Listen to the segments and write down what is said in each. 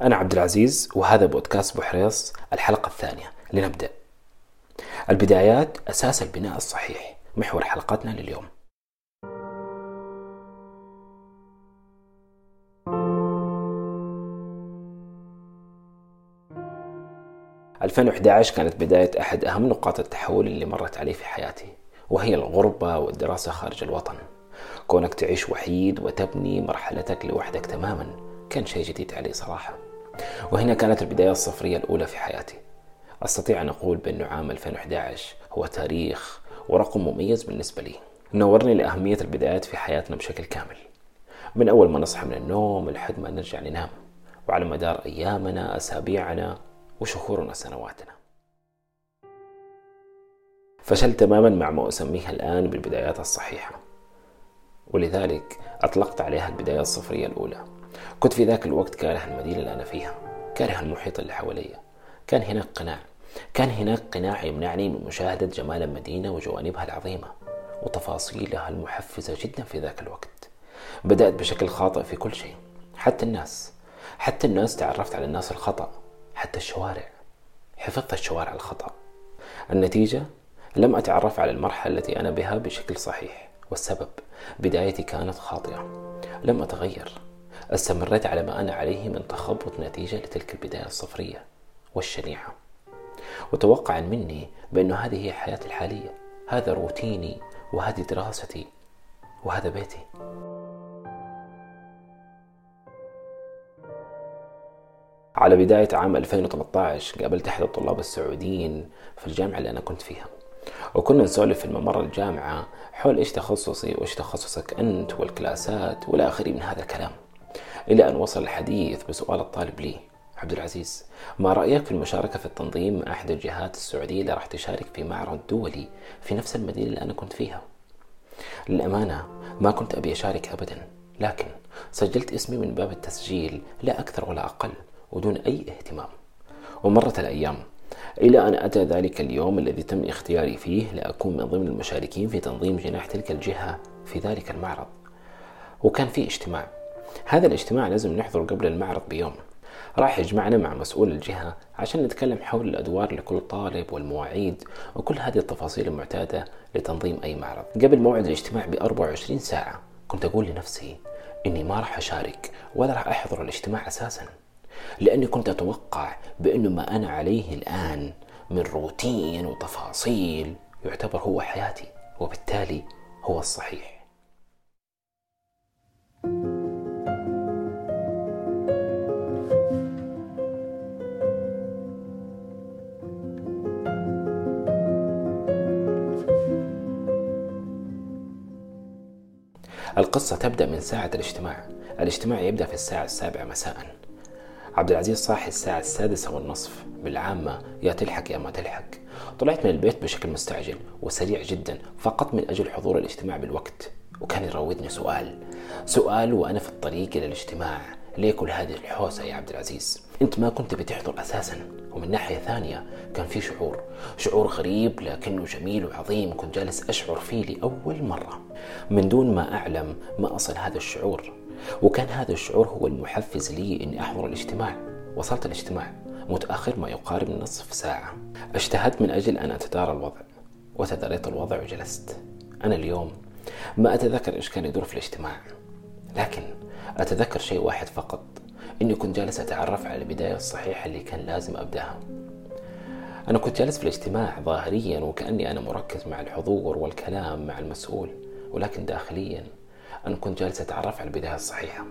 أنا عبد العزيز وهذا بودكاست بوحريص الحلقة الثانية. لنبدأ. البدايات أساس البناء الصحيح. محور حلقتنا لليوم. 2011 كانت بداية أحد أهم نقاط التحول اللي مرت علي في حياتي وهي الغربة والدراسة خارج الوطن. كونك تعيش وحيد وتبني مرحلتك لوحدك تماما كان شيء جديد علي صراحة. وهنا كانت البداية الصفرية الأولى في حياتي. أستطيع أن أقول بأن عام 2011 هو تاريخ ورقم مميز بالنسبة لي. نورني لأهمية البدايات في حياتنا بشكل كامل. من أول ما نصحى من النوم لحد ما نرجع ننام وعلى مدار أيامنا أسابيعنا وشهورنا سنواتنا. فشلت تماما مع ما أسميها الآن بالبدايات الصحيحة. ولذلك أطلقت عليها البداية الصفرية الأولى. كنت في ذاك الوقت كاره المدينة اللي أنا فيها كاره المحيط اللي حواليا. كان هناك قناع كان هناك قناع يمنعني من مشاهدة جمال المدينة وجوانبها العظيمة وتفاصيلها المحفزة جدا في ذاك الوقت. بدأت بشكل خاطئ في كل شيء حتى الناس حتى الناس تعرفت على الناس الخطأ حتى الشوارع. حفظت الشوارع الخطأ. النتيجة لم أتعرف على المرحلة التي أنا بها بشكل صحيح والسبب بدايتي كانت خاطئة. لم أتغير. استمريت على ما أنا عليه من تخبط نتيجة لتلك البداية الصفرية والشنيعة. وتوقعا مني بأن هذه هي حياتي الحالية هذا روتيني وهذه دراستي وهذا بيتي. على بداية عام 2013 قابلت أحد الطلاب السعوديين في الجامعة اللي أنا كنت فيها. وكنا نسولف في الممر الجامعة حول إيش تخصصي وإيش تخصصك أنت والكلاسات والى اخره من هذا الكلام. إلى أن وصل الحديث بسؤال الطالب لي عبد العزيز. ما رأيك في المشاركة في التنظيم مع أحد الجهات السعودية اللي راح تشارك في معرض دولي في نفس المدينة اللي أنا كنت فيها؟ للأمانة ما كنت أبي أشارك أبدا لكن سجلت اسمي من باب التسجيل لا أكثر ولا أقل ودون أي اهتمام. ومرت الأيام إلى أن أتى ذلك اليوم الذي تم اختياري فيه لأكون من ضمن المشاركين في تنظيم جناح تلك الجهة في ذلك المعرض. وكان في اجتماع هذا الاجتماع لازم نحضره قبل المعرض بيوم. راح يجمعنا مع مسؤول الجهة عشان نتكلم حول الأدوار لكل طالب والمواعيد وكل هذه التفاصيل المعتادة لتنظيم أي معرض. قبل موعد الاجتماع ب 24 ساعة كنت أقول لنفسي إني ما راح أشارك ولا راح أحضر الاجتماع أساساً لأني كنت أتوقع بأنه ما أنا عليه الآن من روتين وتفاصيل يعتبر هو حياتي وبالتالي هو الصحيح. القصة تبدأ من ساعة الاجتماع. الاجتماع يبدأ في الساعة السابعة مساءً. عبد العزيز صاحي الساعة السادسة والنصف بالعامة يا تلحق يا ما تلحق. طلعت من البيت بشكل مستعجل وسريع جدا فقط من أجل حضور الاجتماع بالوقت. وكان يراودني سؤال. سؤال وأنا في الطريق إلى الاجتماع. ليه كل هذه الحوسة يا عبد العزيز. أنت ما كنت بتحضر أساسا. ومن ناحية ثانية كان في شعور. شعور غريب لكنه جميل وعظيم. كنت جالس أشعر فيه لأول مرة. من دون ما أعلم ما أصل هذا الشعور. وكان هذا الشعور هو المحفز لي إني أحضر الاجتماع. وصلت الاجتماع. متأخر ما يقارب نصف ساعة. اجتهدت من أجل أن أتدارى الوضع. وتداريت الوضع وجلست. أنا اليوم ما أتذكر إيش كان يدور في الاجتماع. لكن أتذكر شيء واحد فقط إني كنت جالس أتعرف على البداية الصحيحة اللي كان لازم أبدأها. أنا كنت جالس في الاجتماع ظاهريا وكأني أنا مركز مع الحضور والكلام مع المسؤول ولكن داخليا أنا كنت جالس أتعرف على البداية الصحيحة.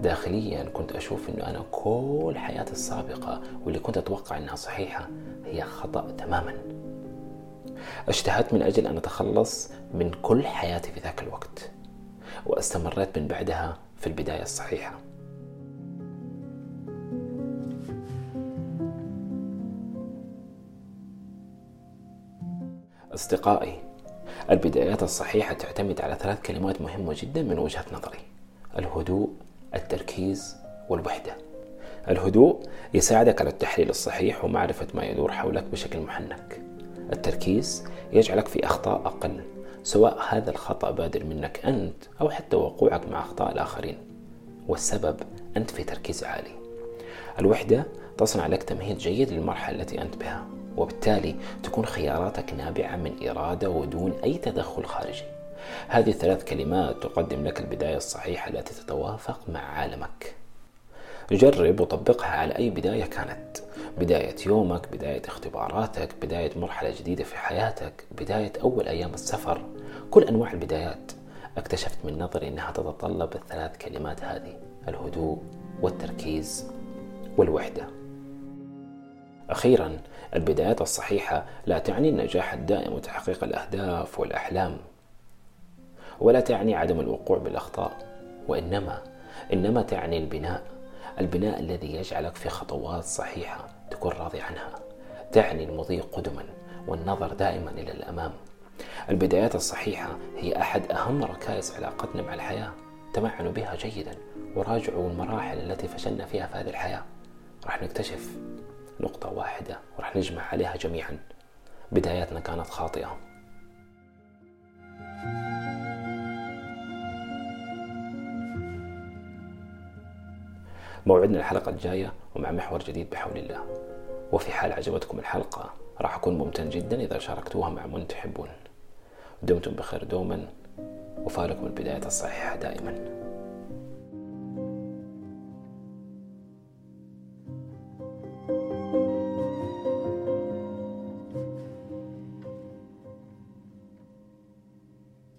داخليا كنت أشوف أنه أنا كل حياتي السابقة واللي كنت أتوقع أنها صحيحة هي خطأ تماما. اجتهدت من أجل أن أتخلص من كل حياتي في ذاك الوقت وأستمريت من بعدها في البداية الصحيحة. أصدقائي البدايات الصحيحة تعتمد على ثلاث كلمات مهمة جدا من وجهة نظري الهدوء التركيز والوحدة. الهدوء يساعدك على التحليل الصحيح ومعرفة ما يدور حولك بشكل محنك. التركيز يجعلك في أخطاء أقل. سواء هذا الخطأ بادر منك أنت أو حتى وقوعك مع أخطاء الآخرين. والسبب أنت في تركيز عالي. الوحدة تصنع لك تمهيد جيد للمرحلة التي أنت بها وبالتالي تكون خياراتك نابعة من إرادة ودون أي تدخل خارجي. هذه الثلاث كلمات تقدم لك البداية الصحيحة التي تتوافق مع عالمك. جرب وطبقها على أي بداية كانت. بداية يومك بداية اختباراتك بداية مرحلة جديدة في حياتك بداية أول أيام السفر. كل أنواع البدايات. اكتشفت من نظري أنها تتطلب الثلاث كلمات هذه الهدوء والتركيز والوحدة. أخيرا البدايات الصحيحة لا تعني النجاح الدائم وتحقيق الأهداف والأحلام ولا تعني عدم الوقوع بالأخطاء وإنما إنما تعني البناء. البناء الذي يجعلك في خطوات صحيحة تكون راضي عنها تعني المضي قدما والنظر دائما إلى الأمام. البدايات الصحيحة هي أحد أهم ركائز علاقتنا مع الحياة. تمعنوا بها جيدا وراجعوا المراحل التي فشلنا فيها في هذه الحياة. راح نكتشف نقطة واحدة وراح نجمع عليها جميعا. بداياتنا كانت خاطئة. موعدنا الحلقة الجاية ومع محور جديد بحول الله. وفي حال عجبتكم الحلقة راح أكون ممتن جدا إذا شاركتوها مع من تحبون. دمتم بخير دوما وفالكم البداية الصحيحة دائما.